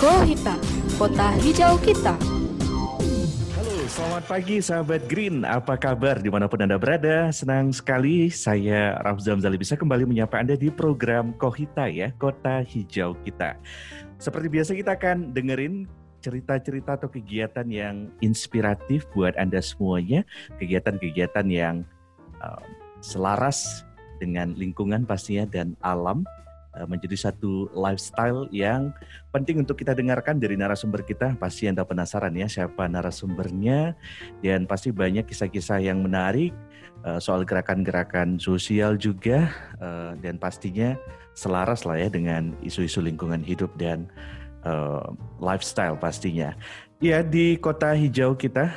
Kohita, kota hijau kita. Halo, selamat pagi sahabat Green. Apa kabar di mana pun Anda berada? Senang sekali saya Rafzam Zali bisa kembali menyapa Anda di program Kohita ya, kota hijau kita. Seperti biasa kita akan dengerin cerita-cerita atau kegiatan yang inspiratif buat Anda semuanya, kegiatan-kegiatan yang um, selaras dengan lingkungan pastinya dan alam menjadi satu lifestyle yang penting untuk kita dengarkan dari narasumber kita. Pasti Anda penasaran ya siapa narasumbernya dan pasti banyak kisah-kisah yang menarik uh, soal gerakan-gerakan sosial juga uh, dan pastinya selaras lah ya dengan isu-isu lingkungan hidup dan lifestyle pastinya. Ya di kota hijau kita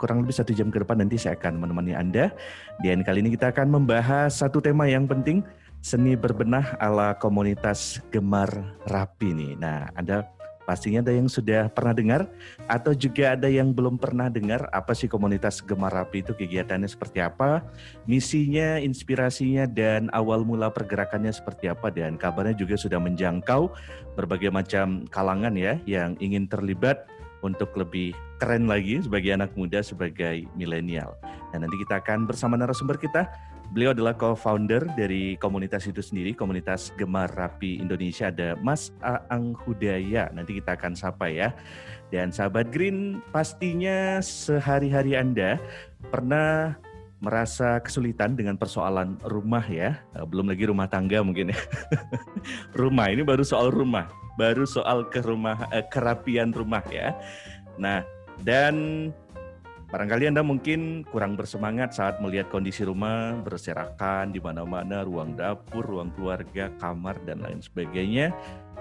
kurang lebih satu jam ke depan nanti saya akan menemani Anda. Dan kali ini kita akan membahas satu tema yang penting seni berbenah ala komunitas Gemar Rapi nih. Nah Anda pastinya ada yang sudah pernah dengar atau juga ada yang belum pernah dengar apa sih komunitas Gemar Rapi itu kegiatannya seperti apa, misinya, inspirasinya dan awal mula pergerakannya seperti apa dan kabarnya juga sudah menjangkau berbagai macam kalangan ya yang ingin terlibat untuk lebih keren lagi sebagai anak muda, sebagai milenial. Dan nanti kita akan bersama narasumber kita. Beliau adalah co-founder dari komunitas itu sendiri, komunitas Gemar Rapi Indonesia. Ada Mas Aang Hudaya. Nanti kita akan sapa ya. Dan sahabat Green, pastinya sehari-hari Anda pernah merasa kesulitan dengan persoalan rumah ya, belum lagi rumah tangga mungkin ya. rumah ini baru soal rumah baru soal ke rumah eh, kerapian rumah ya. Nah, dan barangkali Anda mungkin kurang bersemangat saat melihat kondisi rumah berserakan di mana-mana, ruang dapur, ruang keluarga, kamar dan lain sebagainya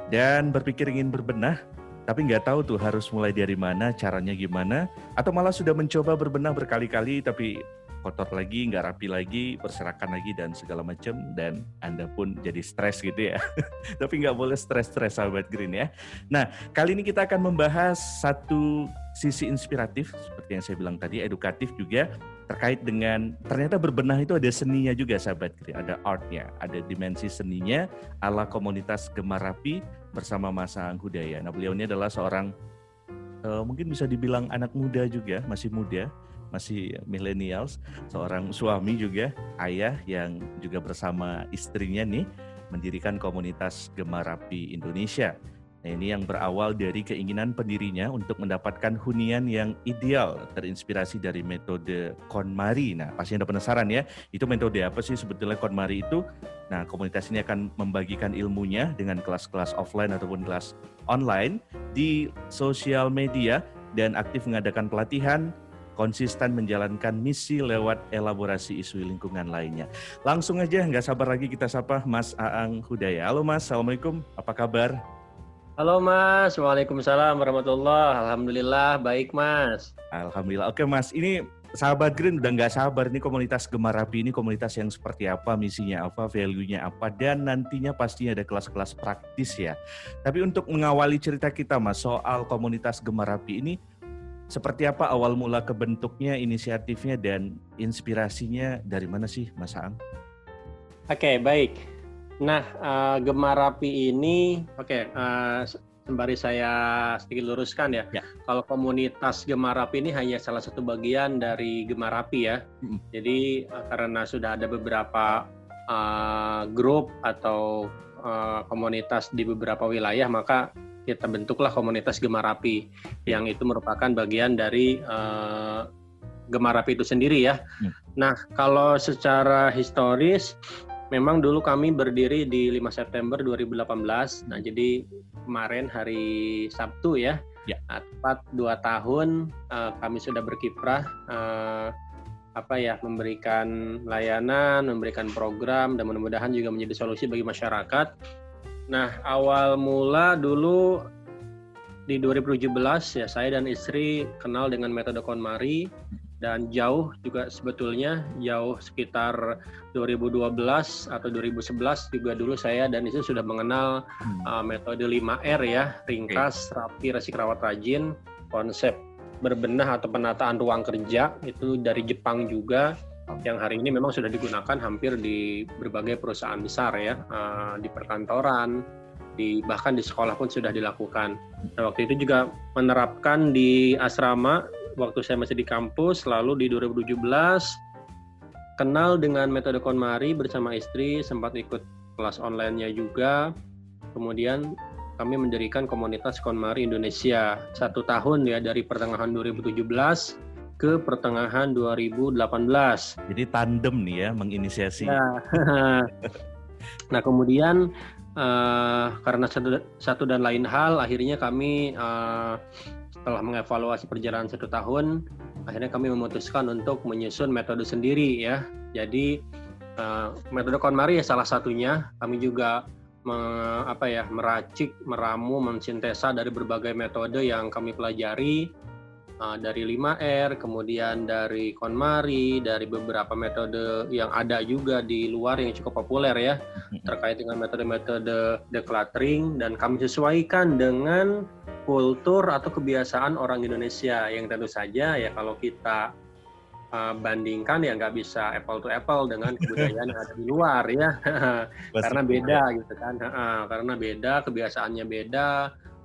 dan berpikir ingin berbenah tapi nggak tahu tuh harus mulai dari mana, caranya gimana, atau malah sudah mencoba berbenah berkali-kali tapi kotor lagi, nggak rapi lagi, berserakan lagi dan segala macam dan Anda pun jadi stres gitu ya. Tapi nggak boleh stres-stres sahabat Green ya. Nah, kali ini kita akan membahas satu sisi inspiratif seperti yang saya bilang tadi, edukatif juga terkait dengan ternyata berbenah itu ada seninya juga sahabat Green, ada artnya, ada dimensi seninya ala komunitas Gemar Rapi bersama Mas Ang Hudaya. Nah, beliau ini adalah seorang uh, mungkin bisa dibilang anak muda juga, masih muda, masih millennials, seorang suami juga, ayah yang juga bersama istrinya nih mendirikan komunitas Gemar Rapi Indonesia. Nah ini yang berawal dari keinginan pendirinya untuk mendapatkan hunian yang ideal terinspirasi dari metode KonMari. Nah pasti Anda penasaran ya, itu metode apa sih sebetulnya KonMari itu? Nah komunitas ini akan membagikan ilmunya dengan kelas-kelas offline ataupun kelas online di sosial media dan aktif mengadakan pelatihan, konsisten menjalankan misi lewat elaborasi isu lingkungan lainnya. Langsung aja, nggak sabar lagi kita sapa Mas Aang Hudaya. Halo Mas, Assalamualaikum, apa kabar? Halo Mas, Waalaikumsalam warahmatullah. Alhamdulillah, baik Mas. Alhamdulillah. Oke Mas, ini sahabat Green udah nggak sabar nih komunitas Gemar Rapi ini komunitas yang seperti apa, misinya apa, value-nya apa, dan nantinya pastinya ada kelas-kelas praktis ya. Tapi untuk mengawali cerita kita Mas soal komunitas Gemar Rapi ini, seperti apa awal mula kebentuknya, inisiatifnya, dan inspirasinya dari mana sih, Mas Aang? Oke, okay, baik. Nah, uh, Gemar Rapi ini, oke, okay, uh, eh, sembari saya sedikit luruskan ya. ya. Kalau komunitas Gemar Rapi ini hanya salah satu bagian dari Gemar Rapi ya. Mm. Jadi uh, karena sudah ada beberapa uh, grup atau uh, komunitas di beberapa wilayah, maka kita bentuklah komunitas Gemar Api yang itu merupakan bagian dari uh, Gemar Api itu sendiri ya. Hmm. Nah, kalau secara historis memang dulu kami berdiri di 5 September 2018. Nah, jadi kemarin hari Sabtu ya. Ya. Nah, tepat dua tahun uh, kami sudah berkiprah uh, apa ya memberikan layanan, memberikan program dan mudah-mudahan juga menjadi solusi bagi masyarakat Nah, awal mula dulu di 2017 ya saya dan istri kenal dengan metode KonMari dan jauh juga sebetulnya jauh sekitar 2012 atau 2011 juga dulu saya dan istri sudah mengenal hmm. uh, metode 5R ya, ringkas, okay. rapi, resik, rawat, rajin, konsep berbenah atau penataan ruang kerja itu dari Jepang juga yang hari ini memang sudah digunakan hampir di berbagai perusahaan besar ya, uh, di perkantoran, di bahkan di sekolah pun sudah dilakukan. Nah, waktu itu juga menerapkan di asrama waktu saya masih di kampus, lalu di 2017 kenal dengan metode KonMari bersama istri, sempat ikut kelas online-nya juga. Kemudian kami mendirikan komunitas KonMari Indonesia satu tahun ya dari pertengahan 2017 ke pertengahan 2018. Jadi tandem nih ya menginisiasi. Ya. nah kemudian uh, karena satu, satu dan lain hal akhirnya kami uh, setelah mengevaluasi perjalanan satu tahun akhirnya kami memutuskan untuk menyusun metode sendiri ya jadi uh, metode KonMari ya salah satunya kami juga me, apa ya meracik meramu mensintesa dari berbagai metode yang kami pelajari uh, dari 5R, kemudian dari KonMari, dari beberapa metode yang ada juga di luar yang cukup populer ya terkait dengan metode-metode decluttering dan kami sesuaikan dengan kultur atau kebiasaan orang Indonesia. Yang tentu saja ya kalau kita uh, bandingkan ya nggak bisa apple to apple dengan kebudayaan yang ada di luar ya. Karena beda gitu kan uh, karena beda kebiasaannya beda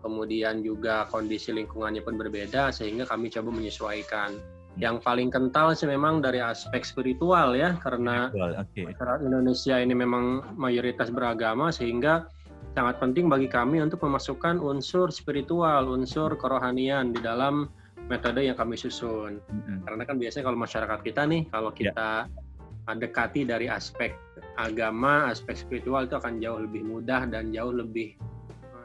kemudian juga kondisi lingkungannya pun berbeda sehingga kami coba menyesuaikan. Yang paling kental sih memang dari aspek spiritual ya karena okay. masyarakat Indonesia ini memang mayoritas beragama sehingga sangat penting bagi kami untuk memasukkan unsur spiritual, unsur kerohanian di dalam metode yang kami susun. Mm-hmm. Karena kan biasanya kalau masyarakat kita nih, kalau ya. kita yeah. dekati dari aspek agama, aspek spiritual itu akan jauh lebih mudah dan jauh lebih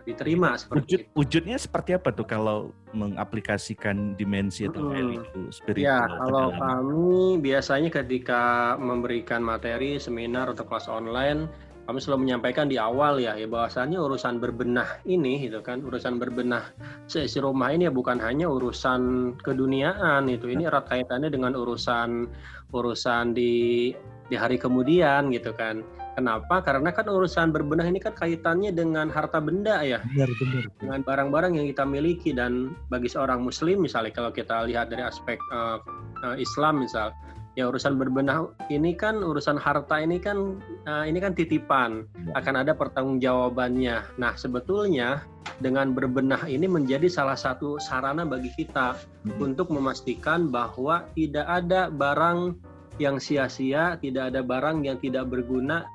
diterima seperti Wujud, itu. Wujudnya seperti apa tuh kalau mengaplikasikan dimensi atau value hmm. spiritual? Ya, kalau kami biasanya ketika memberikan materi, seminar atau kelas online, kami selalu menyampaikan di awal ya, ya bahwasannya urusan berbenah ini gitu kan, urusan berbenah seisi rumah ini ya bukan hanya urusan keduniaan itu, ini erat kaitannya dengan urusan urusan di di hari kemudian gitu kan Kenapa? Karena kan urusan berbenah ini kan kaitannya dengan harta benda ya. Benar, benar. Dengan barang-barang yang kita miliki dan bagi seorang muslim misalnya kalau kita lihat dari aspek uh, uh, Islam misal, ya urusan berbenah ini kan urusan harta ini kan uh, ini kan titipan ya. akan ada pertanggungjawabannya. Nah, sebetulnya dengan berbenah ini menjadi salah satu sarana bagi kita hmm. untuk memastikan bahwa tidak ada barang yang sia-sia, tidak ada barang yang tidak berguna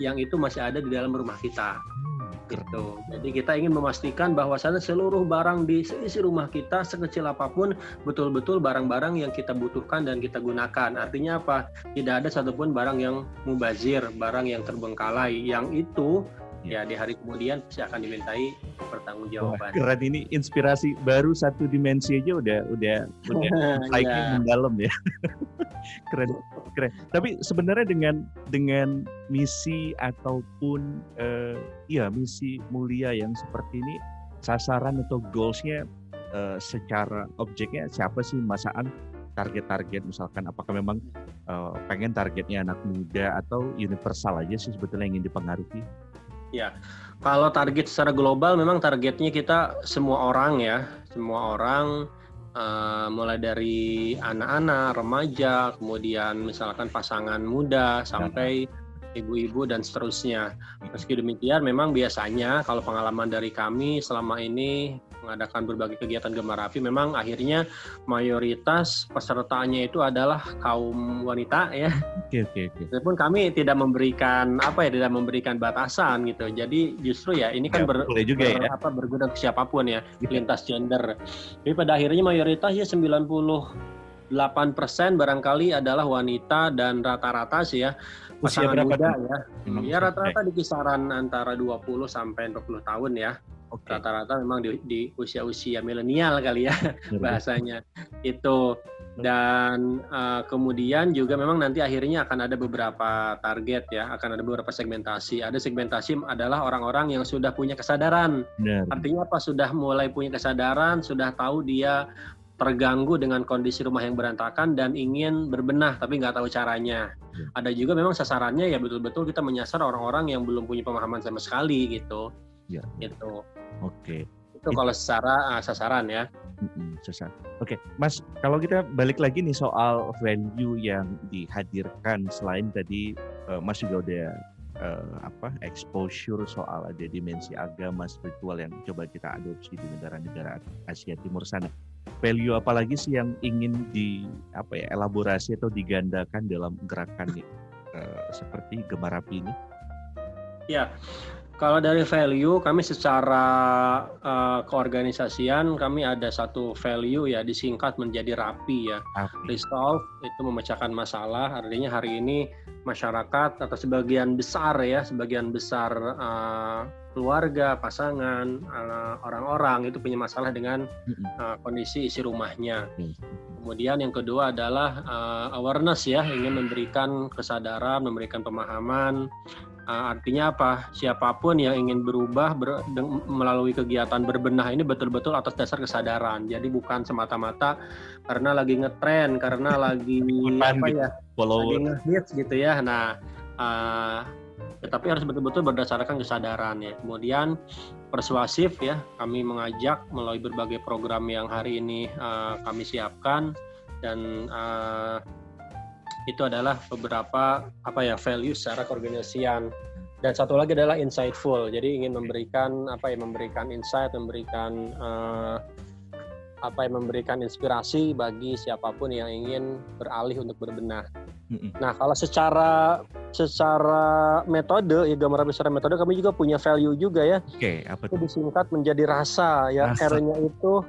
yang itu masih ada di dalam rumah kita. Gitu. Jadi kita ingin memastikan bahwa seluruh barang di seisi rumah kita sekecil apa pun betul-betul barang-barang yang kita butuhkan dan kita gunakan. Artinya apa? Tidak ada satupun barang yang mubazir, barang yang terbengkalai. Yang itu ya di hari kemudian pasti akan dimintai pertanggungjawaban. keren ini inspirasi baru satu dimensi aja udah udah udah ya. mendalam ya. keren keren. Tapi sebenarnya dengan dengan misi ataupun uh, ya misi mulia yang seperti ini sasaran atau goalsnya uh, secara objeknya siapa sih masaan target-target misalkan apakah memang uh, pengen targetnya anak muda atau universal aja sih sebetulnya yang ingin dipengaruhi? Ya, kalau target secara global memang targetnya kita semua orang ya, semua orang uh, mulai dari anak-anak, remaja, kemudian misalkan pasangan muda sampai ibu-ibu dan seterusnya. Meski demikian, memang biasanya kalau pengalaman dari kami selama ini mengadakan berbagai kegiatan Gemar Api memang akhirnya mayoritas pesertanya itu adalah kaum wanita ya. Oke oke oke. Meskipun kami tidak memberikan apa ya tidak memberikan batasan gitu. Jadi justru ya ini kan ya, ber, juga ber, ya. apa berguna ke siapa pun ya iya. lintas gender. Jadi pada akhirnya mayoritas ya 90 persen barangkali adalah wanita dan rata-rata sih ya pasangan Usia muda ya. Ya rata-rata di kisaran antara 20 sampai 40 tahun ya. Okay. Rata-rata memang di, di usia-usia milenial kali ya bahasanya. Itu. Dan uh, kemudian juga memang nanti akhirnya akan ada beberapa target ya akan ada beberapa segmentasi. Ada segmentasi adalah orang-orang yang sudah punya kesadaran. Benar. artinya apa? Sudah mulai punya kesadaran sudah tahu dia terganggu dengan kondisi rumah yang berantakan dan ingin berbenah tapi nggak tahu caranya. Ya. ada juga memang sasarannya ya betul-betul kita menyasar orang-orang yang belum punya pemahaman sama sekali gitu. Ya. gitu Oke. Itu kalau secara uh, sasaran ya. sasaran. Oke, Mas, kalau kita balik lagi nih soal value yang dihadirkan selain tadi uh, Mas juga udah uh, apa exposure soal ada dimensi agama spiritual yang coba kita adopsi di negara-negara Asia Timur sana. Value apalagi sih yang ingin di apa ya elaborasi atau digandakan dalam gerakan uh, seperti Gemar Api ini? Ya, kalau dari value, kami secara uh, keorganisasian kami ada satu value ya disingkat menjadi rapi ya. Rapi. Resolve itu memecahkan masalah. Artinya hari ini masyarakat atau sebagian besar ya, sebagian besar uh, keluarga, pasangan, orang orang-orang itu punya masalah dengan uh, kondisi isi rumahnya. Kemudian yang kedua adalah uh, awareness ya, ingin memberikan kesadaran, memberikan pemahaman Uh, artinya apa? Siapa pun yang ingin berubah ber, melalui kegiatan berbenah ini betul-betul atas dasar kesadaran. Jadi bukan semata-mata karena lagi ngetren, karena lagi apa gitu, ya, lagi ngehits gitu ya. Nah, uh, tetapi harus betul-betul berdasarkan kesadaran ya. Kemudian persuasif ya, kami mengajak melalui berbagai program yang hari ini uh, kami siapkan dan uh, itu adalah beberapa apa ya value secara keorganisasian dan satu lagi adalah insightful jadi ingin memberikan apa ya memberikan insight memberikan uh, apa yang memberikan inspirasi bagi siapa pun yang ingin beralih untuk berbenah. Nah, kalau secara secara metode ya gambaran besar metode kami juga punya value juga ya. Oke, okay, apa itu? disingkat menjadi rasa ya. R-nya itu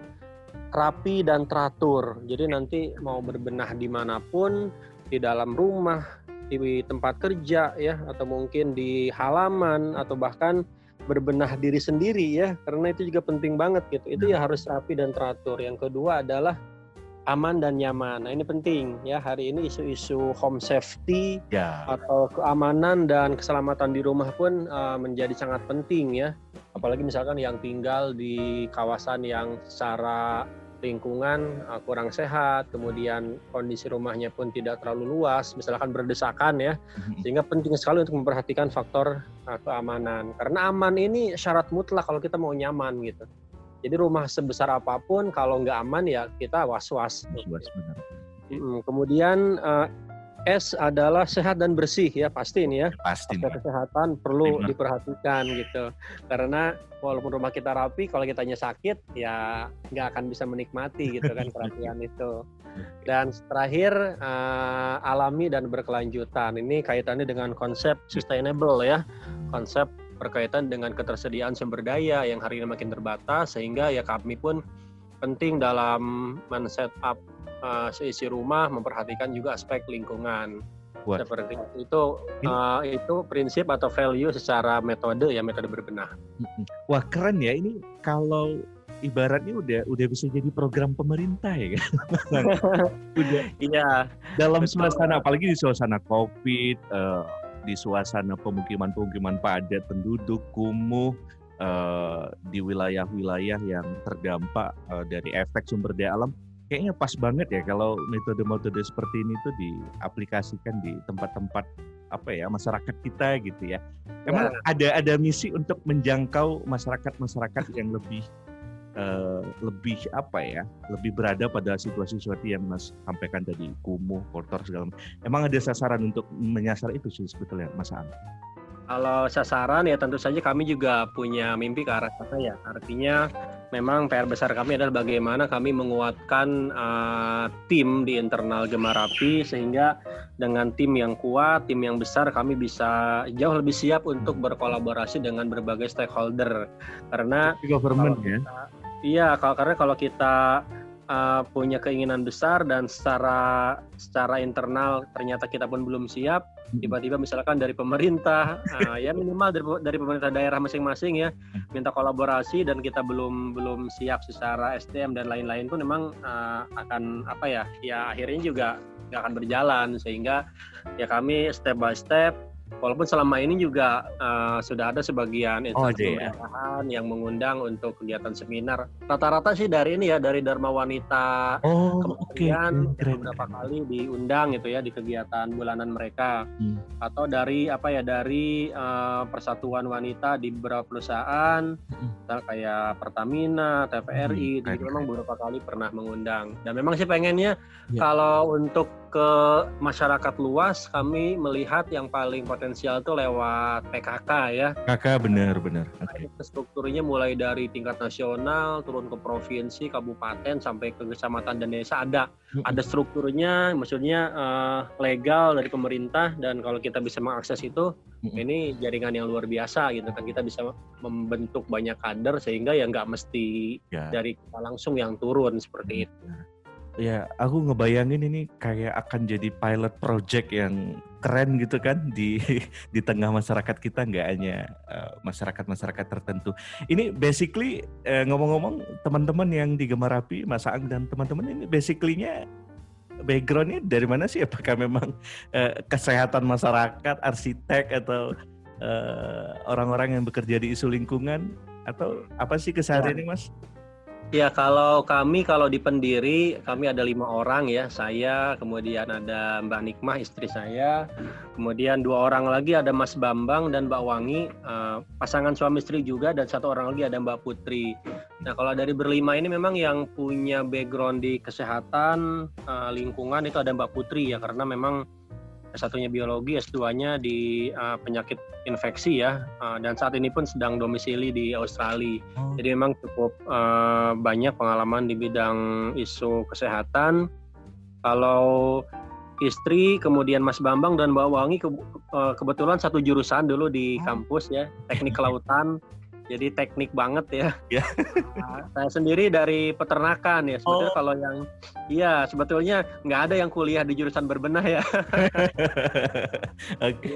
rapi dan teratur. Jadi nanti mau berbenah di mana pun di dalam rumah, di tempat kerja ya atau mungkin di halaman atau bahkan berbenah diri sendiri ya karena itu juga penting banget gitu. Itu ya harus rapi dan teratur. Yang kedua adalah aman dan nyaman. Nah, ini penting ya. Hari ini isu-isu home safety ya. atau keamanan dan keselamatan di rumah pun uh, menjadi sangat penting ya. Apalagi misalkan yang tinggal di kawasan yang secara lingkungan uh, kurang sehat, kemudian kondisi rumahnya pun tidak terlalu luas, misalkan berdesakan ya, mhm. sehingga penting sekali untuk memperhatikan faktor uh, keamanan. Karena aman ini syarat mutlak kalau kita mau nyaman gitu. Jadi rumah sebesar apa pun kalau nggak aman ya kita was-was. Was-was benar. Kemudian uh, S adalah sehat dan bersih ya pasti ini ya. Pasti. kesehatan perlu Benar. diperhatikan gitu. Karena walaupun rumah kita rapi, kalau kitanya sakit ya nggak akan bisa menikmati gitu kan kerapian itu. Dan terakhir uh, alami dan berkelanjutan. Ini kaitannya dengan konsep sustainable ya. Konsep berkaitan dengan ketersediaan sumber daya yang hari ini makin terbatas sehingga ya kami pun penting dalam men-set up uh, seisi rumah memperhatikan juga aspek lingkungan. Buat. Seperti itu uh, itu prinsip atau value secara metode ya metode berbenah. Wah keren ya ini kalau ibaratnya udah udah bisa jadi program pemerintah ya kan. udah. Iya. Dalam betul. suasana apalagi di suasana Covid uh, di suasana pemukiman-pemukiman padat penduduk kumuh uh, di wilayah-wilayah yang terdampak uh, dari efek sumber daya alam kayaknya pas banget ya kalau metode-metode seperti ini tuh diaplikasikan di tempat-tempat apa ya masyarakat kita gitu ya. Emang ya. ada ada misi untuk menjangkau masyarakat-masyarakat yang lebih uh, lebih apa ya lebih berada pada situasi-situasi yang mas sampaikan tadi kumuh kotor segala macam. Emang ada sasaran untuk menyasar itu sih sebetulnya Mas An? Kalau sasaran ya tentu saja kami juga punya mimpi ke arah sana ya. Artinya memang PR besar kami adalah bagaimana kami menguatkan uh, tim di internal Gemarapi sehingga dengan tim yang kuat, tim yang besar kami bisa jauh lebih siap untuk berkolaborasi dengan berbagai stakeholder. Karena government ya. iya, kalau karena kalau kita uh, punya keinginan besar dan secara secara internal ternyata kita pun belum siap, tiba-tiba misalkan dari pemerintah uh, ya minimal dari dari pemerintah daerah masing-masing ya minta kolaborasi dan kita belum belum siap secara SDM dan lain-lain pun memang uh, akan apa ya ya akhirnya juga nggak akan berjalan. Sehingga ya kami step by step Walaupun selama ini juga uh, sudah ada sebagian oh, instansi oh, pemerintahan yang mengundang untuk kegiatan seminar. Rata-rata sih dari ini ya dari Dharma Wanita oh, kemudian okay. beberapa kali diundang gitu ya di kegiatan bulanan mereka. Hmm. Atau dari apa ya dari uh, Persatuan Wanita di beberapa perusahaan hmm. kayak Pertamina, TVRI, hmm, jadi memang beberapa kali pernah mengundang. Dan memang sih pengennya ya. kalau untuk ke masyarakat luas, kami melihat yang paling potensial itu lewat PKK ya. PKK benar-benar. Okay. Strukturnya mulai dari tingkat nasional, turun ke provinsi, kabupaten, sampai ke kecamatan dan desa ada. Ada strukturnya, maksudnya uh, legal dari pemerintah dan kalau kita bisa mengakses itu, ini jaringan yang luar biasa gitu kan. Kita bisa membentuk banyak kader sehingga ya nggak mesti ya. dari kita langsung yang turun seperti itu ya aku ngebayangin ini kayak akan jadi pilot project yang keren gitu kan di di tengah masyarakat kita nggak hanya uh, masyarakat-masyarakat tertentu. Ini basically uh, ngomong-ngomong teman-teman yang di Gemarapi, Mas Aang dan teman-teman ini basically-nya backgroundnya dari mana sih? Apakah memang uh, kesehatan masyarakat, arsitek atau orang-orang uh, yang bekerja di isu lingkungan atau apa sih keseharian ya. ini, Mas? Ya kalau kami kalau di pendiri kami ada lima orang ya saya kemudian ada Mbak Nikmah istri saya kemudian dua orang lagi ada Mas Bambang dan Mbak Wangi uh, pasangan suami istri juga dan satu orang lagi ada Mbak Putri. Nah kalau dari berlima ini memang yang punya background di kesehatan uh, lingkungan itu ada Mbak Putri ya karena memang S1-nya biologi, S2-nya di uh, penyakit infeksi ya, uh, dan saat ini pun sedang domisili di Australia. Oh. Jadi memang cukup uh, banyak pengalaman di bidang isu kesehatan. Kalau istri, kemudian Mas Bambang dan Mbak Wangi ke, uh, kebetulan satu jurusan dulu di oh. kampus ya, teknik kelautan jadi teknik banget ya. Ya. nah, saya sendiri dari peternakan ya. Sebetulnya oh. kalau yang iya sebetulnya nggak ada yang kuliah di jurusan berbenah ya. Oke. Okay.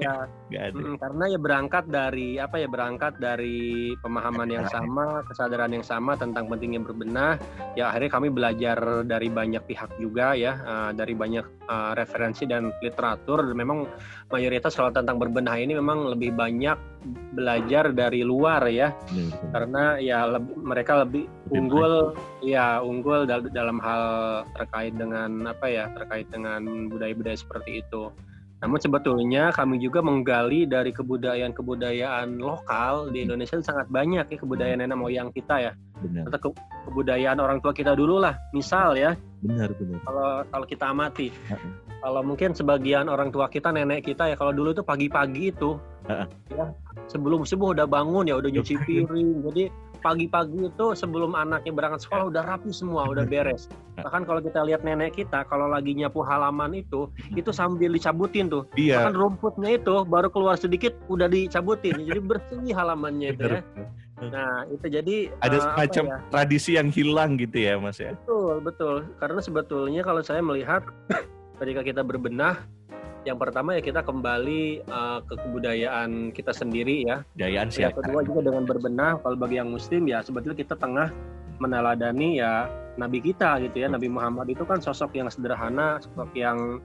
Ya, ada. Mm, karena ya berangkat dari apa ya berangkat dari pemahaman yang sama, kesadaran yang sama tentang pentingnya berbenah. Ya akhirnya kami belajar dari banyak pihak juga ya, uh, dari banyak uh, referensi dan literatur. Memang mayoritas kalau tentang berbenah ini memang lebih banyak belajar dari luar ya hmm. karena ya lebih, mereka lebih, lebih unggul baik. ya unggul dal dalam hal terkait dengan apa ya terkait dengan budaya-budaya seperti itu. Namun sebetulnya kami juga menggali dari kebudayaan-kebudayaan lokal di Indonesia sangat banyak ya kebudayaan nenek moyang kita ya. Benar. Atau ke kebudayaan orang tua kita dulu lah. Misal ya. Benar benar. Kalau kalau kita amati. Kalau mungkin sebagian orang tua kita nenek kita ya kalau dulu itu pagi-pagi itu ya sebelum subuh udah bangun ya udah nyuci piring. Jadi pagi-pagi itu sebelum anaknya berangkat sekolah udah rapi semua, udah beres. Bahkan kalau kita lihat nenek kita kalau lagi nyapu halaman itu, itu sambil dicabutin tuh. Iya. Bahkan rumputnya itu baru keluar sedikit udah dicabutin. jadi bersih halamannya itu ya. Nah, itu jadi ada uh, semacam ya? tradisi yang hilang gitu ya, Mas ya. Betul, betul. Karena sebetulnya kalau saya melihat ketika kita berbenah yang pertama ya kita kembali uh, ke kebudayaan kita sendiri ya. Kebudayaan siapa? Yang kedua juga dengan berbenah kalau bagi yang muslim ya sebetulnya kita tengah meneladani ya nabi kita gitu ya. Nabi Muhammad itu kan sosok yang sederhana, sosok yang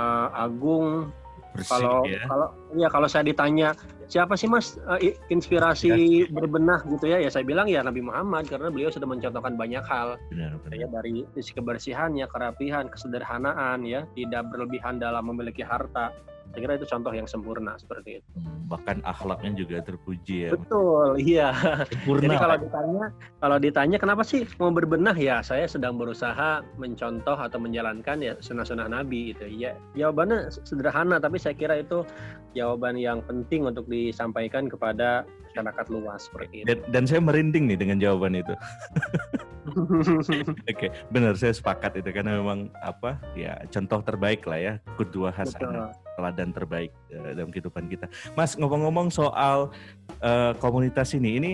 uh, agung. Bersih, kalau ya. kalau ya kalau saya ditanya siapa sih mas uh, inspirasi ya. berbenah gitu ya ya saya bilang ya Nabi Muhammad karena beliau sudah mencontohkan banyak hal benar, benar. ya dari sisi kebersihannya kerapihan kesederhanaan ya tidak berlebihan dalam memiliki harta saya kira itu contoh yang sempurna seperti itu. Hmm, bahkan akhlaknya juga terpuji ya. Betul, iya. Sempurna. Jadi kalau ditanya, kalau ditanya kenapa sih mau berbenah ya, saya sedang berusaha mencontoh atau menjalankan ya sunnah-sunnah Nabi itu. Ya, jawabannya sederhana, tapi saya kira itu jawaban yang penting untuk disampaikan kepada masyarakat luas seperti itu. Dan, dan saya merinding nih dengan jawaban itu. Oke, okay, benar saya sepakat itu karena memang apa ya contoh terbaik lah ya kedua hasanah teladan terbaik uh, dalam kehidupan kita. Mas ngomong-ngomong soal uh, komunitas ini, ini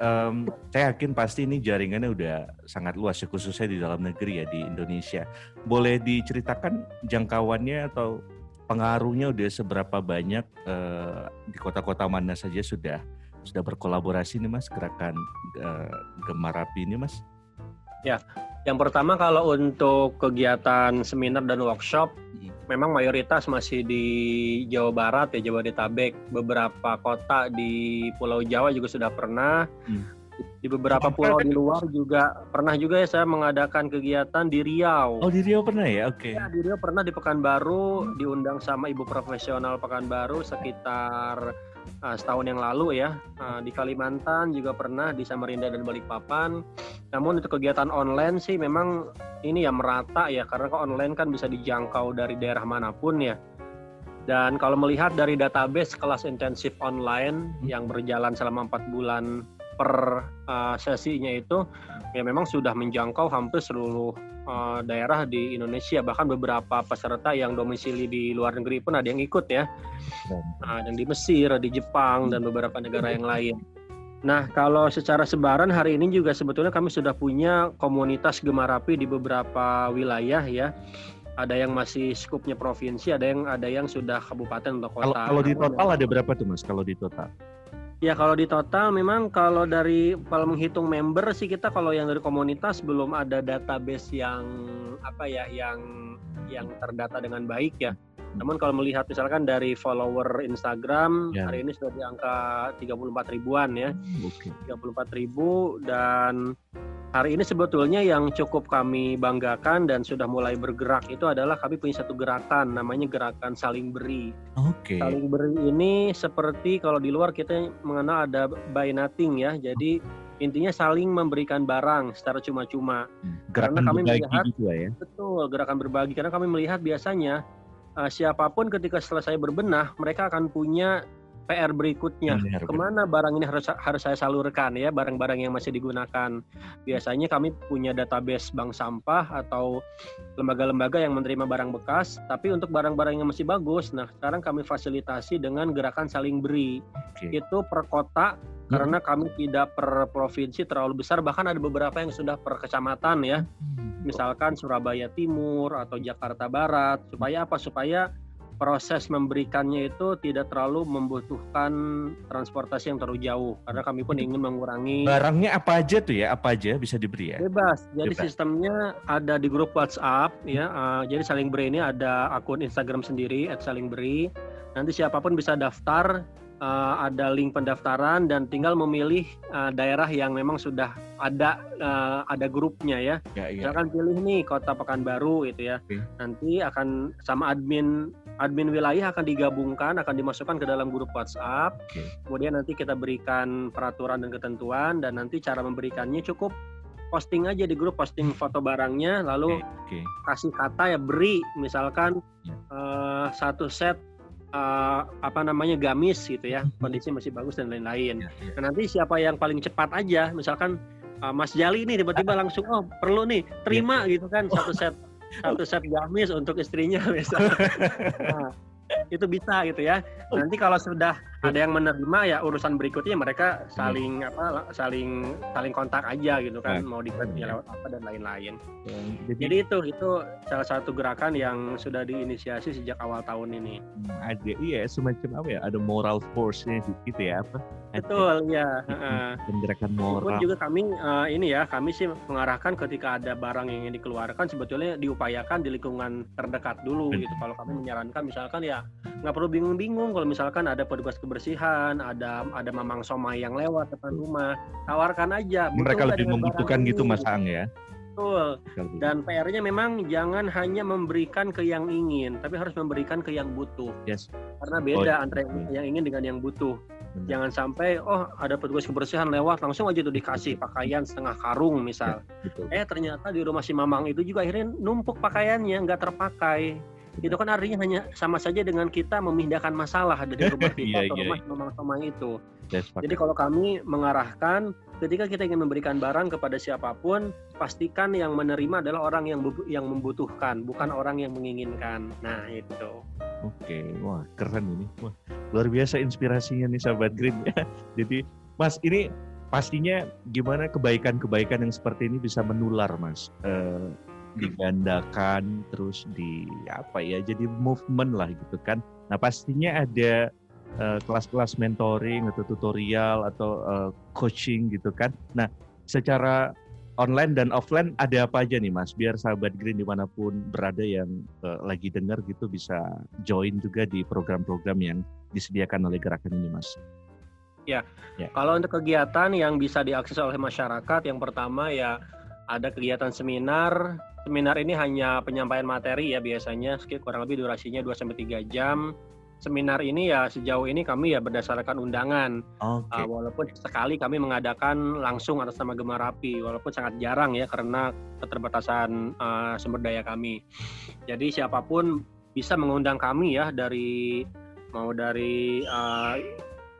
um, saya yakin pasti ini jaringannya udah sangat luas ya khususnya di dalam negeri ya di Indonesia. Boleh diceritakan jangkauannya atau pengaruhnya udah seberapa banyak uh, di kota-kota mana saja sudah sudah berkolaborasi nih Mas gerakan uh, Gemarapi ini Mas? Ya, yang pertama kalau untuk kegiatan seminar dan workshop. Memang mayoritas masih di Jawa Barat ya Jawa Jabodetabek. Beberapa kota di Pulau Jawa juga sudah pernah. Hmm. Di beberapa pulau di luar juga pernah juga ya saya mengadakan kegiatan di Riau. Oh di Riau pernah ya, oke. Okay. Ya, di Riau pernah di Pekanbaru hmm. diundang sama ibu profesional Pekanbaru sekitar uh, setahun yang lalu ya uh, di Kalimantan juga pernah di Samarinda dan Balikpapan. Namun untuk kegiatan online sih memang ini ya merata ya karena kok online kan bisa dijangkau dari daerah mana pun ya. Dan kalau melihat dari database kelas intensif online hmm. yang berjalan selama empat bulan per uh, sesinya itu ya memang sudah menjangkau hampir seluruh uh, daerah di Indonesia bahkan beberapa peserta yang domisili di luar negeri pun ada yang ikut ya nah, yang di Mesir di Jepang dan beberapa negara yang lain nah kalau secara sebaran hari ini juga sebetulnya kami sudah punya komunitas Gemarapi di beberapa wilayah ya ada yang masih skupnya provinsi, ada yang ada yang sudah kabupaten atau kota. Kalau, kalau di total ada berapa tuh mas? Kalau di total? Ya kalau di total memang kalau dari kalau menghitung member sih kita kalau yang dari komunitas belum ada database yang apa ya yang yang terdata dengan baik ya. Namun kalau melihat misalkan dari follower Instagram ya. hari ini sudah di angka 34 ribuan ya. Okay. 34 ribu dan hari ini sebetulnya yang cukup kami banggakan dan sudah mulai bergerak itu adalah kami punya satu gerakan namanya gerakan saling beri. Oke. Okay. Saling beri ini seperti kalau di luar kita mengenal ada buy nothing ya. Jadi intinya saling memberikan barang secara cuma-cuma. Hmm, gerakan karena kami melihat juga ya. Betul, gerakan berbagi karena kami melihat biasanya uh, siapa pun ketika selesai berbenah mereka akan punya PR berikutnya benar, ke mana barang ini harus harus saya salurkan ya barang-barang yang masih digunakan biasanya kami punya database bank sampah atau lembaga-lembaga yang menerima barang bekas tapi untuk barang-barang yang masih bagus nah sekarang kami fasilitasi dengan gerakan saling beri okay. itu per kota hmm. karena kami tidak per provinsi terlalu besar bahkan ada beberapa yang sudah per kecamatan ya hmm. Misalkan Surabaya Timur atau Jakarta Barat supaya apa? Supaya proses memberikannya itu tidak terlalu membutuhkan transportasi yang terlalu jauh. Karena kami pun ingin mengurangi barangnya apa aja tuh ya? Apa aja bisa diberi ya? Bebas. Jadi bebas. sistemnya ada di grup WhatsApp ya uh, jadi saling beri ini ada akun Instagram sendiri saling beri. Nanti siapa pun bisa daftar uh, ada link pendaftaran dan tinggal memilih uh, daerah yang memang sudah ada uh, ada grupnya ya. ya, ya. Misalkan pilih nih Kota Pekanbaru itu ya. Nanti akan sama admin admin wilayah akan digabungkan, akan dimasukkan ke dalam grup WhatsApp. Okay. Kemudian nanti kita berikan peraturan dan ketentuan dan nanti cara memberikannya cukup posting aja di grup posting foto barangnya lalu okay. Okay. kasih kata ya beri misalkan yeah. Ya. uh, satu set uh, apa namanya gamis gitu ya hmm. kondisi masih bagus dan lain-lain. Ya, ya. Nah, nanti siapa yang paling cepat aja misalkan uh, Mas Jali nih tiba-tiba langsung oh perlu nih terima ya. gitu kan satu set satu set gamis untuk istrinya misalnya. Nah, itu bisa gitu ya. Nanti kalau sudah ada yang menerima ya urusan berikutnya mereka saling apa saling saling kontak aja gitu kan mau dikerja lewat apa dan lain-lain. Jadi, Jadi itu itu salah satu gerakan yang sudah diinisiasi sejak awal tahun ini. Hmm, ada iya semacam apa ya ada moral force-nya gitu ya apa? Betul ya. Gerakan moral. Pun juga kami uh, ini ya kami sih mengarahkan ketika ada barang yang ingin dikeluarkan sebetulnya diupayakan di lingkungan terdekat dulu gitu. Kalau kami menyarankan misalkan ya nggak perlu bingung-bingung kalau misalkan ada petugas kebersihan kebersihan, ada ada mamang somai yang lewat depan rumah, tawarkan aja. Mereka lebih membutuhkan gitu Mas Ang ya. Betul. Dan PR-nya memang jangan hanya memberikan ke yang ingin, tapi harus memberikan ke yang butuh. Yes. Karena beda oh, antara yang, ingin dengan yang butuh. Benar. Jangan sampai oh ada petugas kebersihan lewat langsung aja tuh dikasih pakaian setengah karung misal. Ya, Eh ternyata di rumah si Mamang itu juga akhirnya numpuk pakaiannya nggak terpakai itu kan artinya hanya sama saja dengan kita memindahkan masalah dari rumah kita iya, ke iya, rumah iya. memang itu. Yes, Jadi kalau kami mengarahkan ketika kita ingin memberikan barang kepada siapa pun, pastikan yang menerima adalah orang yang yang membutuhkan, bukan orang yang menginginkan. Nah, itu. Oke, wah keren ini. Wah, luar biasa inspirasinya nih sahabat Green ya. Jadi, Mas, ini pastinya gimana kebaikan-kebaikan yang seperti ini bisa menular, Mas. Uh, digandakan terus di apa ya jadi movement lah gitu kan. Nah pastinya ada uh, kelas-kelas mentoring atau tutorial atau uh, coaching gitu kan. Nah secara online dan offline ada apa aja nih mas? Biar sahabat Green di mana pun berada yang uh, lagi dengar gitu bisa join juga di program-program yang disediakan oleh gerakan ini mas. Ya, ya. kalau untuk kegiatan yang bisa diakses oleh masyarakat yang pertama ya ada kegiatan seminar Seminar ini hanya penyampaian materi ya biasanya kurang lebih durasinya 2 sampai 3 jam. seminar ini ya sejauh ini kami ya berdasarkan undangan. Oke. Uh, walaupun sekali kami mengadakan langsung atas nama Gemarapi, walaupun sangat jarang ya karena keterbatasan uh, sumber daya kami. Jadi siapa pun bisa mengundang kami ya dari mau dari uh,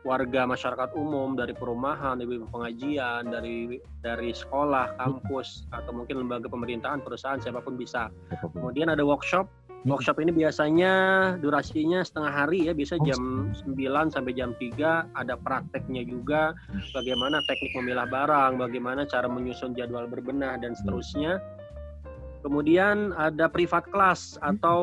warga masyarakat umum dari perumahan, dari pengajian, dari dari sekolah, kampus atau mungkin lembaga pemerintahan, perusahaan siapa pun bisa. Kemudian ada workshop. Hmm. Workshop ini biasanya durasinya setengah hari ya, bisa oh, jam 9 sampai jam 3, ada prakteknya juga bagaimana teknik memilah barang, bagaimana cara menyusun jadwal berbenah dan hmm. seterusnya. Kemudian ada privat class hmm. atau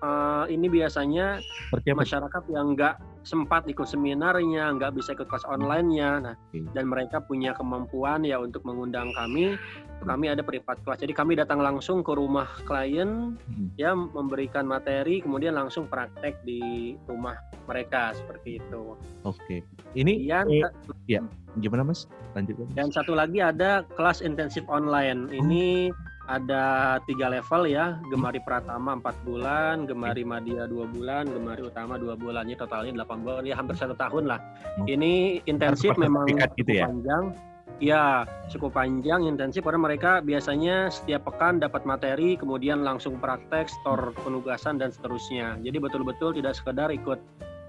uh, ini biasanya masyarakat yang enggak sempat ikut seminarnya, nggak bisa ikut kelas online-nya. Nah, dan mereka punya kemampuan ya untuk mengundang kami. Kami ada privat kelas. Jadi kami datang langsung ke rumah klien hmm. ya memberikan materi kemudian langsung praktek di rumah mereka seperti itu. Oke. Ini yang eh, ya gimana Mas? Lanjut. Dan satu lagi ada kelas intensif online. Ini hmm ada tiga level ya Gemari Pratama empat bulan Gemari Madia dua bulan Gemari Utama dua bulan ini totalnya delapan bulan ya hampir satu tahun lah hmm. ini intensif memang gitu ya? panjang ya cukup panjang intensif karena mereka biasanya setiap pekan dapat materi kemudian langsung praktek store penugasan dan seterusnya jadi betul-betul tidak sekedar ikut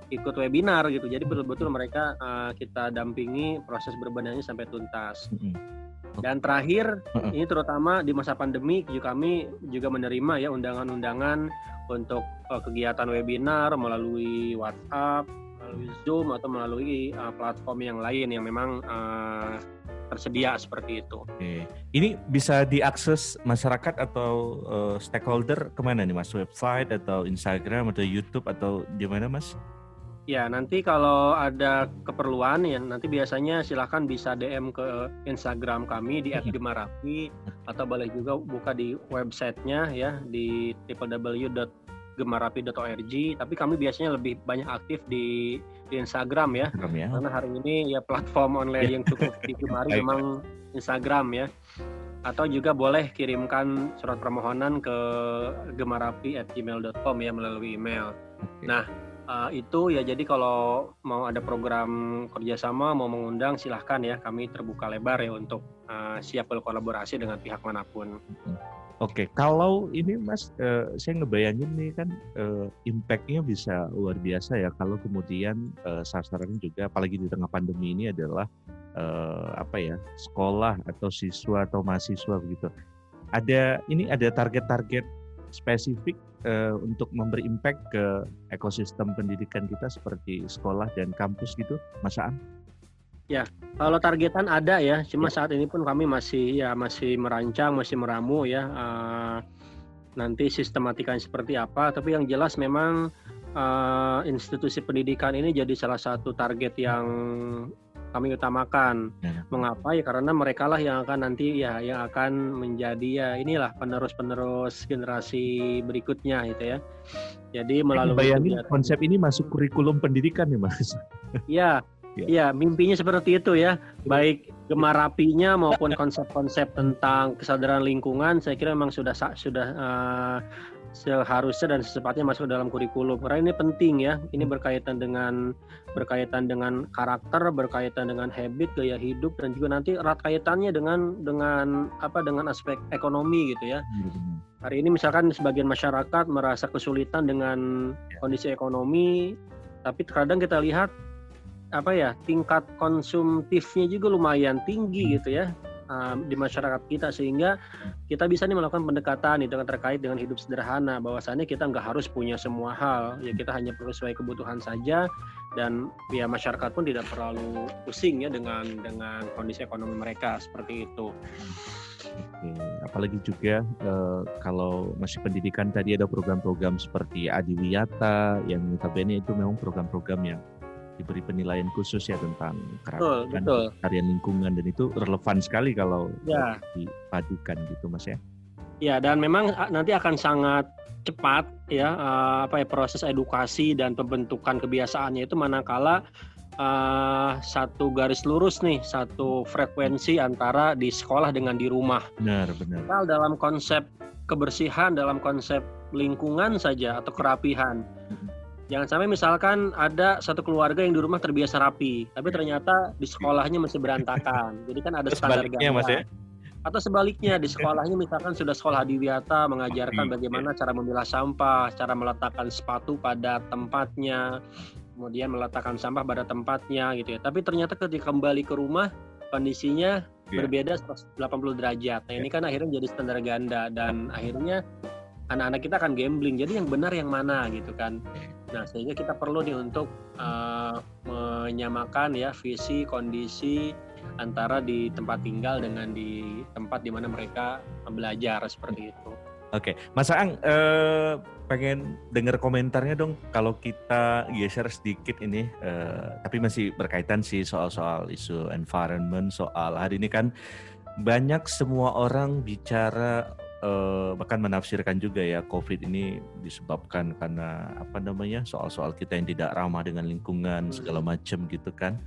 ikut webinar gitu jadi betul-betul mereka uh, kita dampingi proses berbenahnya sampai tuntas hmm. Dan terakhir, uh-uh. ini terutama di masa pandemi juga kami juga menerima ya undangan-undangan untuk uh, kegiatan webinar melalui WhatsApp, melalui Zoom atau melalui uh, platform yang lain yang memang uh, tersedia seperti itu. Oke. Ini bisa diakses masyarakat atau uh, stakeholder ke mana nih mas? Website atau Instagram atau YouTube atau di mana mas? Ya, nanti kalau ada keperluan ya nanti biasanya silahkan bisa DM ke Instagram kami di. @gemarapi atau boleh juga buka di websitenya ya di www.gemarapi.org. Tapi kami biasanya lebih banyak aktif di di Instagram ya. Ya. Karena hari ini ya platform online yang cukup digemari memang Instagram ya. Atau juga boleh kirimkan surat permohonan ke gemarapi@gmail.com ya melalui email. Okay. Nah, uh, itu ya jadi kalau mau ada program kerjasama mau mengundang silahkan ya kami terbuka lebar ya untuk uh, siap berkolaborasi dengan pihak mana pun. Oke, okay. kalau ini Mas, uh, saya ngebayangin nih kan uh, impact-nya bisa luar biasa ya kalau kemudian uh, sasarannya juga, apalagi di tengah pandemi ini adalah uh, apa ya sekolah atau siswa atau mahasiswa begitu. Ada ini ada target-target spesifik uh, untuk memberi impact ke ekosistem pendidikan kita seperti sekolah dan kampus gitu, Mas Aan? Ya, kalau targetan ada ya, cuma ya. saat ini pun kami masih ya masih merancang, masih meramu ya uh, nanti sistematikanya seperti apa. Tapi yang jelas memang uh, institusi pendidikan ini jadi salah satu target yang kami utamakan. Ya. Mengapa ya karena mereka lah yang akan nanti ya yang akan menjadi ya inilah penerus-penerus generasi berikutnya gitu ya. Jadi melalui bayangin konsep ini masuk kurikulum pendidikan nih Mas. Iya. Iya, mimpinya seperti itu ya. Baik gemar apinya maupun konsep-konsep tentang kesadaran lingkungan saya kira memang sudah sudah uh, seharusnya dan secepatnya masuk dalam kurikulum karena ini penting ya ini hmm. berkaitan dengan berkaitan dengan karakter berkaitan dengan habit gaya hidup dan juga nanti erat kaitannya dengan dengan apa dengan aspek ekonomi gitu ya hari ini misalkan sebagian masyarakat merasa kesulitan dengan ya. kondisi ekonomi tapi terkadang kita lihat apa ya tingkat konsumtifnya juga lumayan tinggi hmm. gitu ya di masyarakat kita sehingga kita bisa nih melakukan pendekatan itu dengan terkait dengan hidup sederhana bahwasannya kita nggak harus punya semua hal ya kita hanya perlu sesuai kebutuhan saja dan ya masyarakat pun tidak terlalu pusing ya dengan dengan kondisi ekonomi mereka seperti itu. Oke, apalagi juga eh, kalau masih pendidikan tadi ada program-program seperti Adiwiyata yang notabene itu memang program-program yang diberi penilaian khusus ya tentang karya lingkungan dan itu relevan sekali kalau ya. dipadukan gitu mas ya. Ya dan memang nanti akan sangat cepat ya apa ya proses edukasi dan pembentukan kebiasaannya itu manakala uh, satu garis lurus nih satu frekuensi antara di sekolah dengan di rumah. Benar benar. Kalau dalam konsep kebersihan dalam konsep lingkungan saja atau kerapihan Jangan sampai misalkan ada satu keluarga yang di rumah terbiasa rapi, tapi ternyata di sekolahnya masih berantakan. Jadi kan ada standar ganda. Mas ya? Atau sebaliknya di sekolahnya misalkan sudah sekolah adiwiyata mengajarkan bagaimana cara memilah sampah, cara meletakkan sepatu pada tempatnya, kemudian meletakkan sampah pada tempatnya gitu ya. Tapi ternyata ketika kembali ke rumah kondisinya yeah. berbeda 180 derajat. Nah, yeah. ini kan akhirnya jadi standar ganda dan akhirnya anak-anak kita akan gambling. Jadi yang benar yang mana gitu kan. Nah, sehingga kita perlu nih untuk uh, menyamakan ya visi, kondisi antara di tempat tinggal dengan di tempat di mana mereka belajar seperti itu. Oke, okay. Mas Aang eh, pengen dengar komentarnya dong kalau kita geser sedikit ini, eh, tapi masih berkaitan sih soal-soal isu environment, soal hari ini kan banyak semua orang bicara uh, bahkan menafsirkan juga ya COVID ini disebabkan karena apa namanya soal-soal kita yang tidak ramah dengan lingkungan segala macam gitu kan.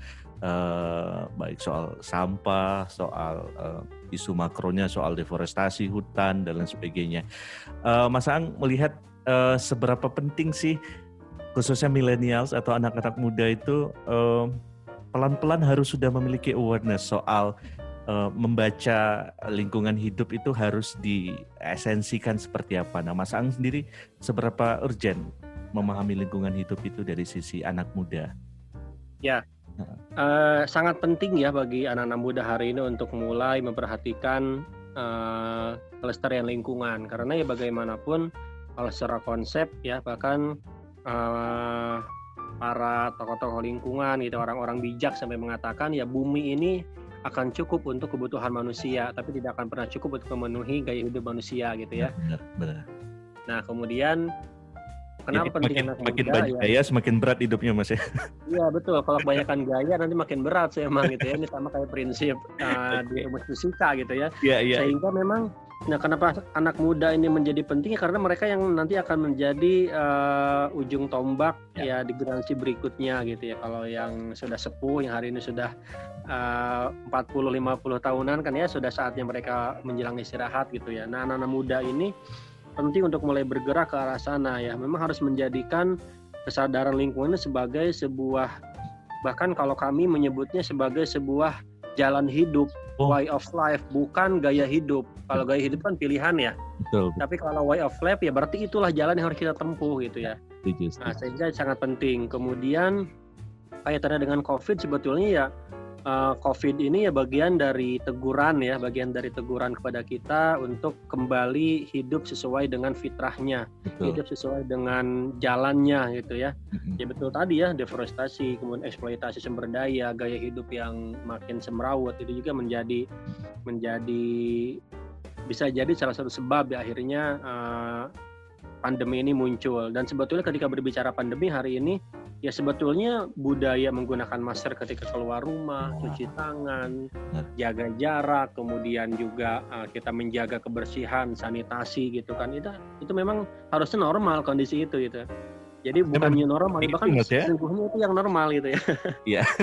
Uh, baik soal sampah soal uh, isu makronya soal deforestasi hutan dan lain sebagainya. Uh, Mas Ang melihat uh, seberapa penting sih khususnya millennials atau anak-anak muda itu pelan-pelan uh, harus sudah memiliki awareness soal uh, membaca lingkungan hidup itu harus diesensikan seperti apa. Nah, Mas Ang sendiri seberapa urgent memahami lingkungan hidup itu dari sisi anak muda? Ya, uh, sangat penting ya bagi anak-anak muda hari ini untuk mulai memperhatikan uh, kelestarian lingkungan karena ya bagaimanapun kalau secara konsep ya bahkan uh, para tokoh-tokoh lingkungan gitu orang-orang bijak sampai mengatakan ya bumi ini akan cukup untuk kebutuhan manusia, tapi tidak akan pernah cukup untuk memenuhi gaya hidup manusia gitu ya. Benar, benar. Nah kemudian kenapa Jadi, penting makin, makin banyak ya? gaya semakin berat hidupnya mas ya? Iya betul. Kalau kebanyakan gaya nanti makin berat sih emang gitu ya. Ini sama kayak prinsip uh, di rumus fisika gitu ya. Iya iya. Sehingga memang Nah, kenapa anak muda ini menjadi penting? Karena mereka yang nanti akan menjadi uh, ujung tombak ya. ya di generasi berikutnya gitu ya. Kalau yang sudah sepuh, yang hari ini sudah uh, 40-50 tahunan kan ya sudah saatnya mereka menjelang istirahat gitu ya. Nah, anak-anak muda ini penting untuk mulai bergerak ke arah sana ya. Memang harus menjadikan kesadaran lingkungan sebagai sebuah bahkan kalau kami menyebutnya sebagai sebuah jalan hidup oh. way of life bukan gaya hidup. Kalau gaya hidup kan pilihan ya. Betul, Tapi kalau way of life ya berarti itulah jalan yang harus kita tempuh gitu ya. Nah, sehingga sangat penting. Kemudian kaitannya dengan COVID sebetulnya ya uh, COVID ini ya bagian dari teguran ya, bagian dari teguran kepada kita untuk kembali hidup sesuai dengan fitrahnya, betul. hidup sesuai dengan jalannya gitu ya. Ya betul tadi ya, deforestasi, kemudian eksploitasi sumber daya, gaya hidup yang makin semrawut itu juga menjadi menjadi bisa jadi salah satu sebab ya akhirnya uh, pandemi ini muncul. Dan sebetulnya ketika berbicara pandemi hari ini ya sebetulnya budaya menggunakan masker ketika keluar rumah, cuci tangan, jaga jarak, kemudian juga uh, kita menjaga kebersihan, sanitasi gitu kan. Itu itu memang harusnya normal kondisi itu gitu. Jadi bukan new normal, bahkan ya? sesungguhnya itu yang normal gitu ya. Iya.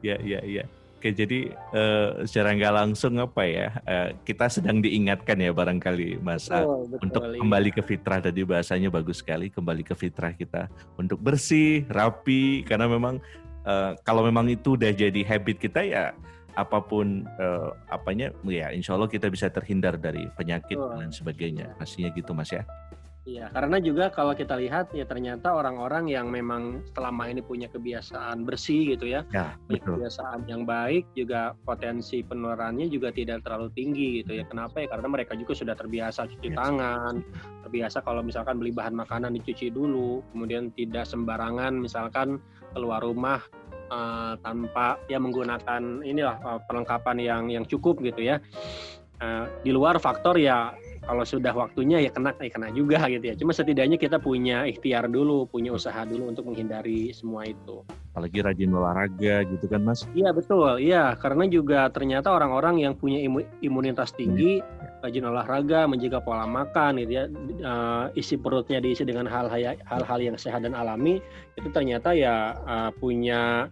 Iya, iya, iya. Oke, jadi uh, secara nggak langsung apa ya, uh, kita sedang diingatkan ya barangkali Mas oh, betul, untuk iya. kembali ke fitrah. Tadi bahasanya bagus sekali, kembali ke fitrah kita untuk bersih, rapi. Karena memang uh, kalau memang itu udah jadi habit kita ya apa pun uh, apanya, ya Insya Allah kita bisa terhindar dari penyakit oh. dan sebagainya. Pastinya gitu Mas ya. Iya, karena juga kalau kita lihat ya ternyata orang-orang yang memang selama ini punya kebiasaan bersih gitu ya, ya punya kebiasaan yang baik juga potensi penularannya juga tidak terlalu tinggi gitu ya. Kenapa ya? Karena mereka juga sudah terbiasa cuci ya. tangan, terbiasa kalau misalkan beli bahan makanan dicuci dulu, kemudian tidak sembarangan misalkan keluar rumah uh, tanpa ya menggunakan inilah uh, perlengkapan yang yang cukup gitu ya. Uh, di luar faktor ya kalau sudah waktunya ya kena ya kena juga gitu ya. Cuma setidaknya kita punya ikhtiar dulu, punya usaha dulu untuk menghindari semua itu. Apalagi rajin olahraga gitu kan Mas? Iya betul, iya karena juga ternyata orang-orang yang punya imunitas tinggi, hmm. rajin olahraga, menjaga pola makan gitu ya, uh, isi perutnya diisi dengan hal-hal hal-hal yang sehat dan alami, itu ternyata ya uh, punya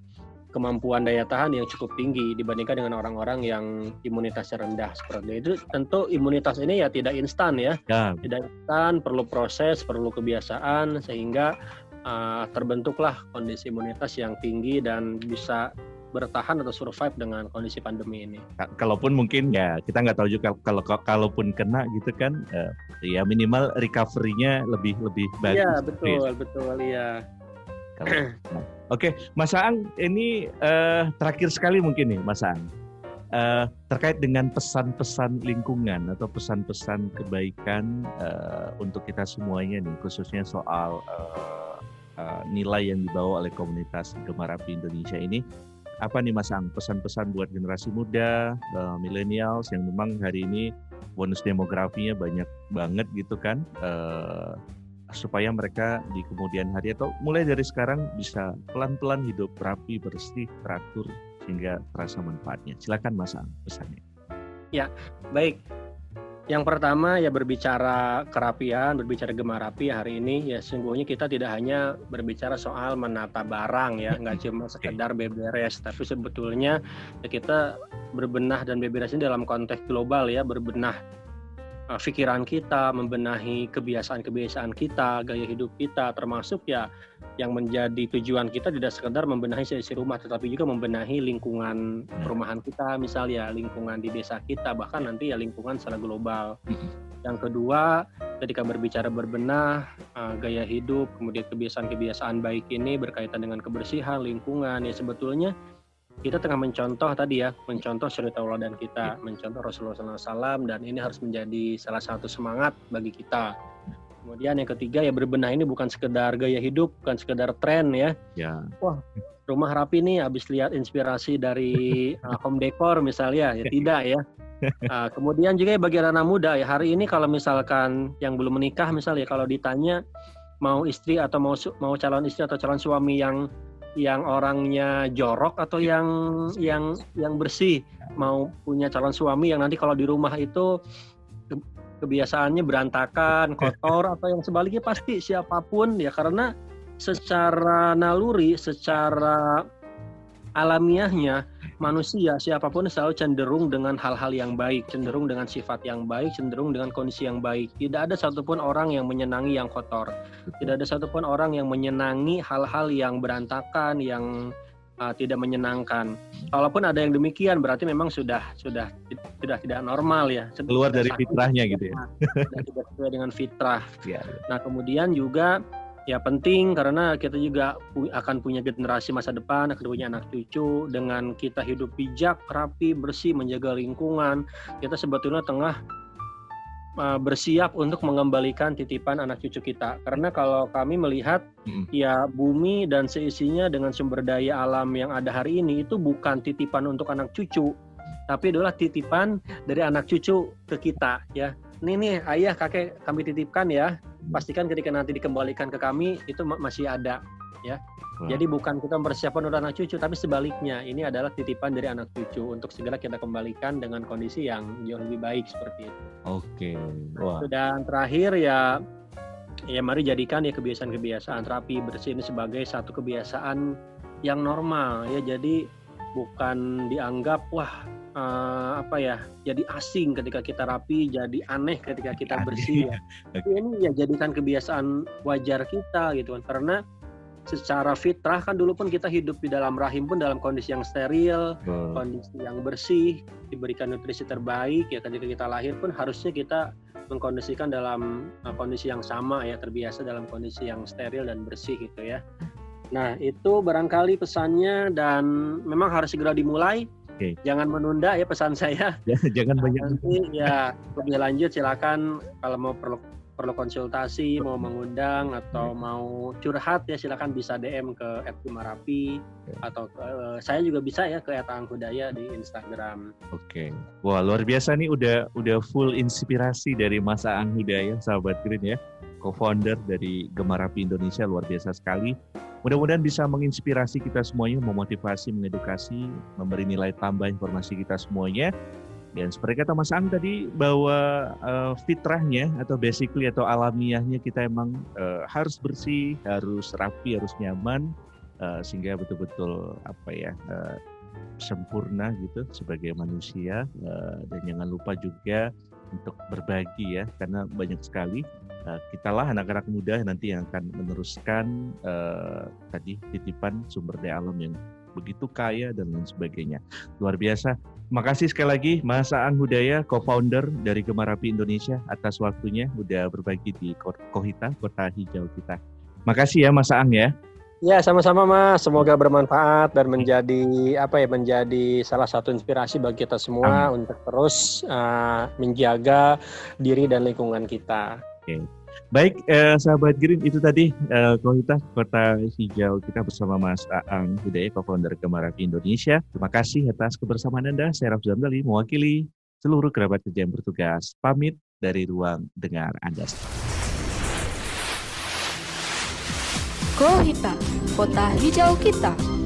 kemampuan daya tahan yang cukup tinggi dibandingkan dengan orang-orang yang imunitasnya rendah seperti itu. Tentu imunitas ini ya tidak instan ya, ya. tidak instan, perlu proses, perlu kebiasaan sehingga uh, terbentuklah kondisi imunitas yang tinggi dan bisa bertahan atau survive dengan kondisi pandemi ini. Kalaupun mungkin ya kita nggak tahu juga kalau kalaupun kena gitu kan uh, ya minimal recovery-nya lebih lebih bagus. Iya betul ya. betul iya. Oke, Mas Aang, ini uh, terakhir sekali mungkin nih, Mas Aang. Uh, terkait dengan pesan-pesan lingkungan atau pesan-pesan kebaikan uh, untuk kita semuanya nih, khususnya soal uh, uh, nilai yang dibawa oleh komunitas Gemar Api Indonesia ini, apa nih Mas Ang pesan-pesan buat generasi muda, uh, millennials yang memang hari ini bonus demografinya banyak banget gitu kan, uh, supaya mereka di kemudian hari atau mulai dari sekarang bisa pelan-pelan hidup rapi, bersih, teratur sehingga terasa manfaatnya. Silakan Mas Ang pesannya. Ya, baik. Yang pertama ya berbicara kerapian, berbicara gemarapi hari ini ya sungguhnya kita tidak hanya berbicara soal menata barang ya, nggak cuma sekedar beberes, tapi sebetulnya ya kita berbenah dan beberes ini dalam konteks global ya, berbenah pikiran kita, membenahi kebiasaan-kebiasaan kita, gaya hidup kita, termasuk ya yang menjadi tujuan kita tidak sekedar membenahi sisi rumah, tetapi juga membenahi lingkungan hmm. perumahan kita, misalnya lingkungan di desa kita, bahkan nanti ya lingkungan secara global. Hmm. Yang kedua, ketika berbicara berbenah, uh, gaya hidup, kemudian kebiasaan-kebiasaan baik ini berkaitan dengan kebersihan, lingkungan, ya sebetulnya kita tengah mencontoh tadi ya, mencontoh suri tauladan kita, ya. mencontoh Rasulullah SAW dan ini harus menjadi salah satu semangat bagi kita. Kemudian yang ketiga ya berbenah ini bukan sekedar gaya hidup, bukan sekedar tren ya. Ya. Wah, rumah rapi nih habis lihat inspirasi dari uh, home decor misalnya, ya tidak ya. Uh, kemudian juga ya bagi anak muda ya hari ini kalau misalkan yang belum menikah misalnya kalau ditanya mau istri atau mau mau calon istri atau calon suami yang yang orangnya jorok atau yang yang yang bersih mau punya calon suami yang nanti kalau di rumah itu kebiasaannya berantakan kotor atau yang sebaliknya pasti siapa pun ya karena secara naluri secara alamiahnya manusia siapa pun selalu cenderung dengan hal-hal yang baik, cenderung dengan sifat yang baik, cenderung dengan kondisi yang baik. Tidak ada satupun orang yang menyenangi yang kotor. Tidak ada satupun orang yang menyenangi hal-hal yang berantakan, yang uh, tidak menyenangkan. Kalaupun ada yang demikian, berarti memang sudah sudah sudah tidak normal ya. Keluar dari fitrahnya gitu ya. Tidak sesuai dengan fitrah. Ya. Nah kemudian juga ya penting karena kita juga akan punya generasi masa depan, akan punya anak cucu. Dengan kita hidup bijak, rapi, bersih, menjaga lingkungan, kita sebetulnya tengah uh, bersiap untuk mengembalikan titipan anak cucu kita. Karena kalau kami melihat hmm. ya bumi dan seisinya dengan sumber daya alam yang ada hari ini itu bukan titipan untuk anak cucu, tapi adalah titipan dari anak cucu ke kita ya. Ini nih ayah kakek kami titipkan ya pastikan ketika nanti dikembalikan ke kami itu masih ada ya. Hmm. Jadi bukan kita mempersiapkan untuk anak cucu, tapi sebaliknya ini adalah titipan dari anak cucu untuk segera kita kembalikan dengan kondisi yang jauh lebih baik seperti itu. Oke. Wah. Dan terakhir ya, ya mari jadikan ya kebiasaan-kebiasaan rapi bersih ini sebagai satu kebiasaan yang normal ya. Jadi bukan dianggap wah uh, apa ya jadi asing ketika kita rapi jadi aneh ketika kita bersih ya. Tapi ini ya jadikan kebiasaan wajar kita gitu kan karena secara fitrah kan dulu pun kita hidup di dalam rahim pun dalam kondisi yang steril, hmm. kondisi yang bersih, diberikan nutrisi terbaik ya ketika kita lahir pun harusnya kita mengkondisikan dalam uh, kondisi yang sama ya terbiasa dalam kondisi yang steril dan bersih gitu ya. Nah, itu barangkali pesannya dan memang harus segera dimulai Okay. Jangan menunda ya pesan saya. Ya, jangan banyak. Nanti ya lebih lanjut silakan kalau mau perlu perlu konsultasi, mau mengundang atau mau curhat ya silakan bisa DM ke @marapi okay. atau ke, saya juga bisa ya ke @angkudaya di Instagram. Oke. Okay. Wah, luar biasa nih udah udah full inspirasi dari Mas Aang Hidayah sahabat Green ya. Co-founder dari Gemarapi Indonesia luar biasa sekali. Mudah-mudahan bisa menginspirasi kita semuanya, memotivasi, mengedukasi, memberi nilai tambah informasi kita semuanya. Dan seperti kata Mas Ang tadi bahwa uh, fitrahnya atau basically atau alamiahnya kita emang uh, harus bersih, harus rapi, harus nyaman. uh, sehingga betul-betul apa ya uh, sempurna gitu sebagai manusia uh, dan jangan lupa juga untuk berbagi ya karena banyak sekali uh, kitalah anak-anak muda nanti yang akan meneruskan uh, tadi titipan sumber daya alam yang begitu kaya dan lain sebagainya luar biasa Makasih sekali lagi Mas Aang Hudaya, co-founder dari Gemarapi Indonesia atas waktunya udah berbagi di Kohita, kota hijau kita. Makasih ya Mas Aang ya. Ya, sama-sama Mas. Semoga bermanfaat dan menjadi apa ya, menjadi salah satu inspirasi bagi kita semua Amin. untuk terus uh, menjaga diri dan lingkungan kita. Oke. Baik, eh, sahabat Green itu tadi eh, Kohita Kota Hijau kita bersama Mas Aang Hidayah, co-founder Gemarapi Indonesia. Terima kasih atas kebersamaan Anda. Saya Rafzal Dali, mewakili seluruh kerabat kerja yang bertugas. Pamit dari ruang dengar Anda. Kohita, Kota Hijau Kita.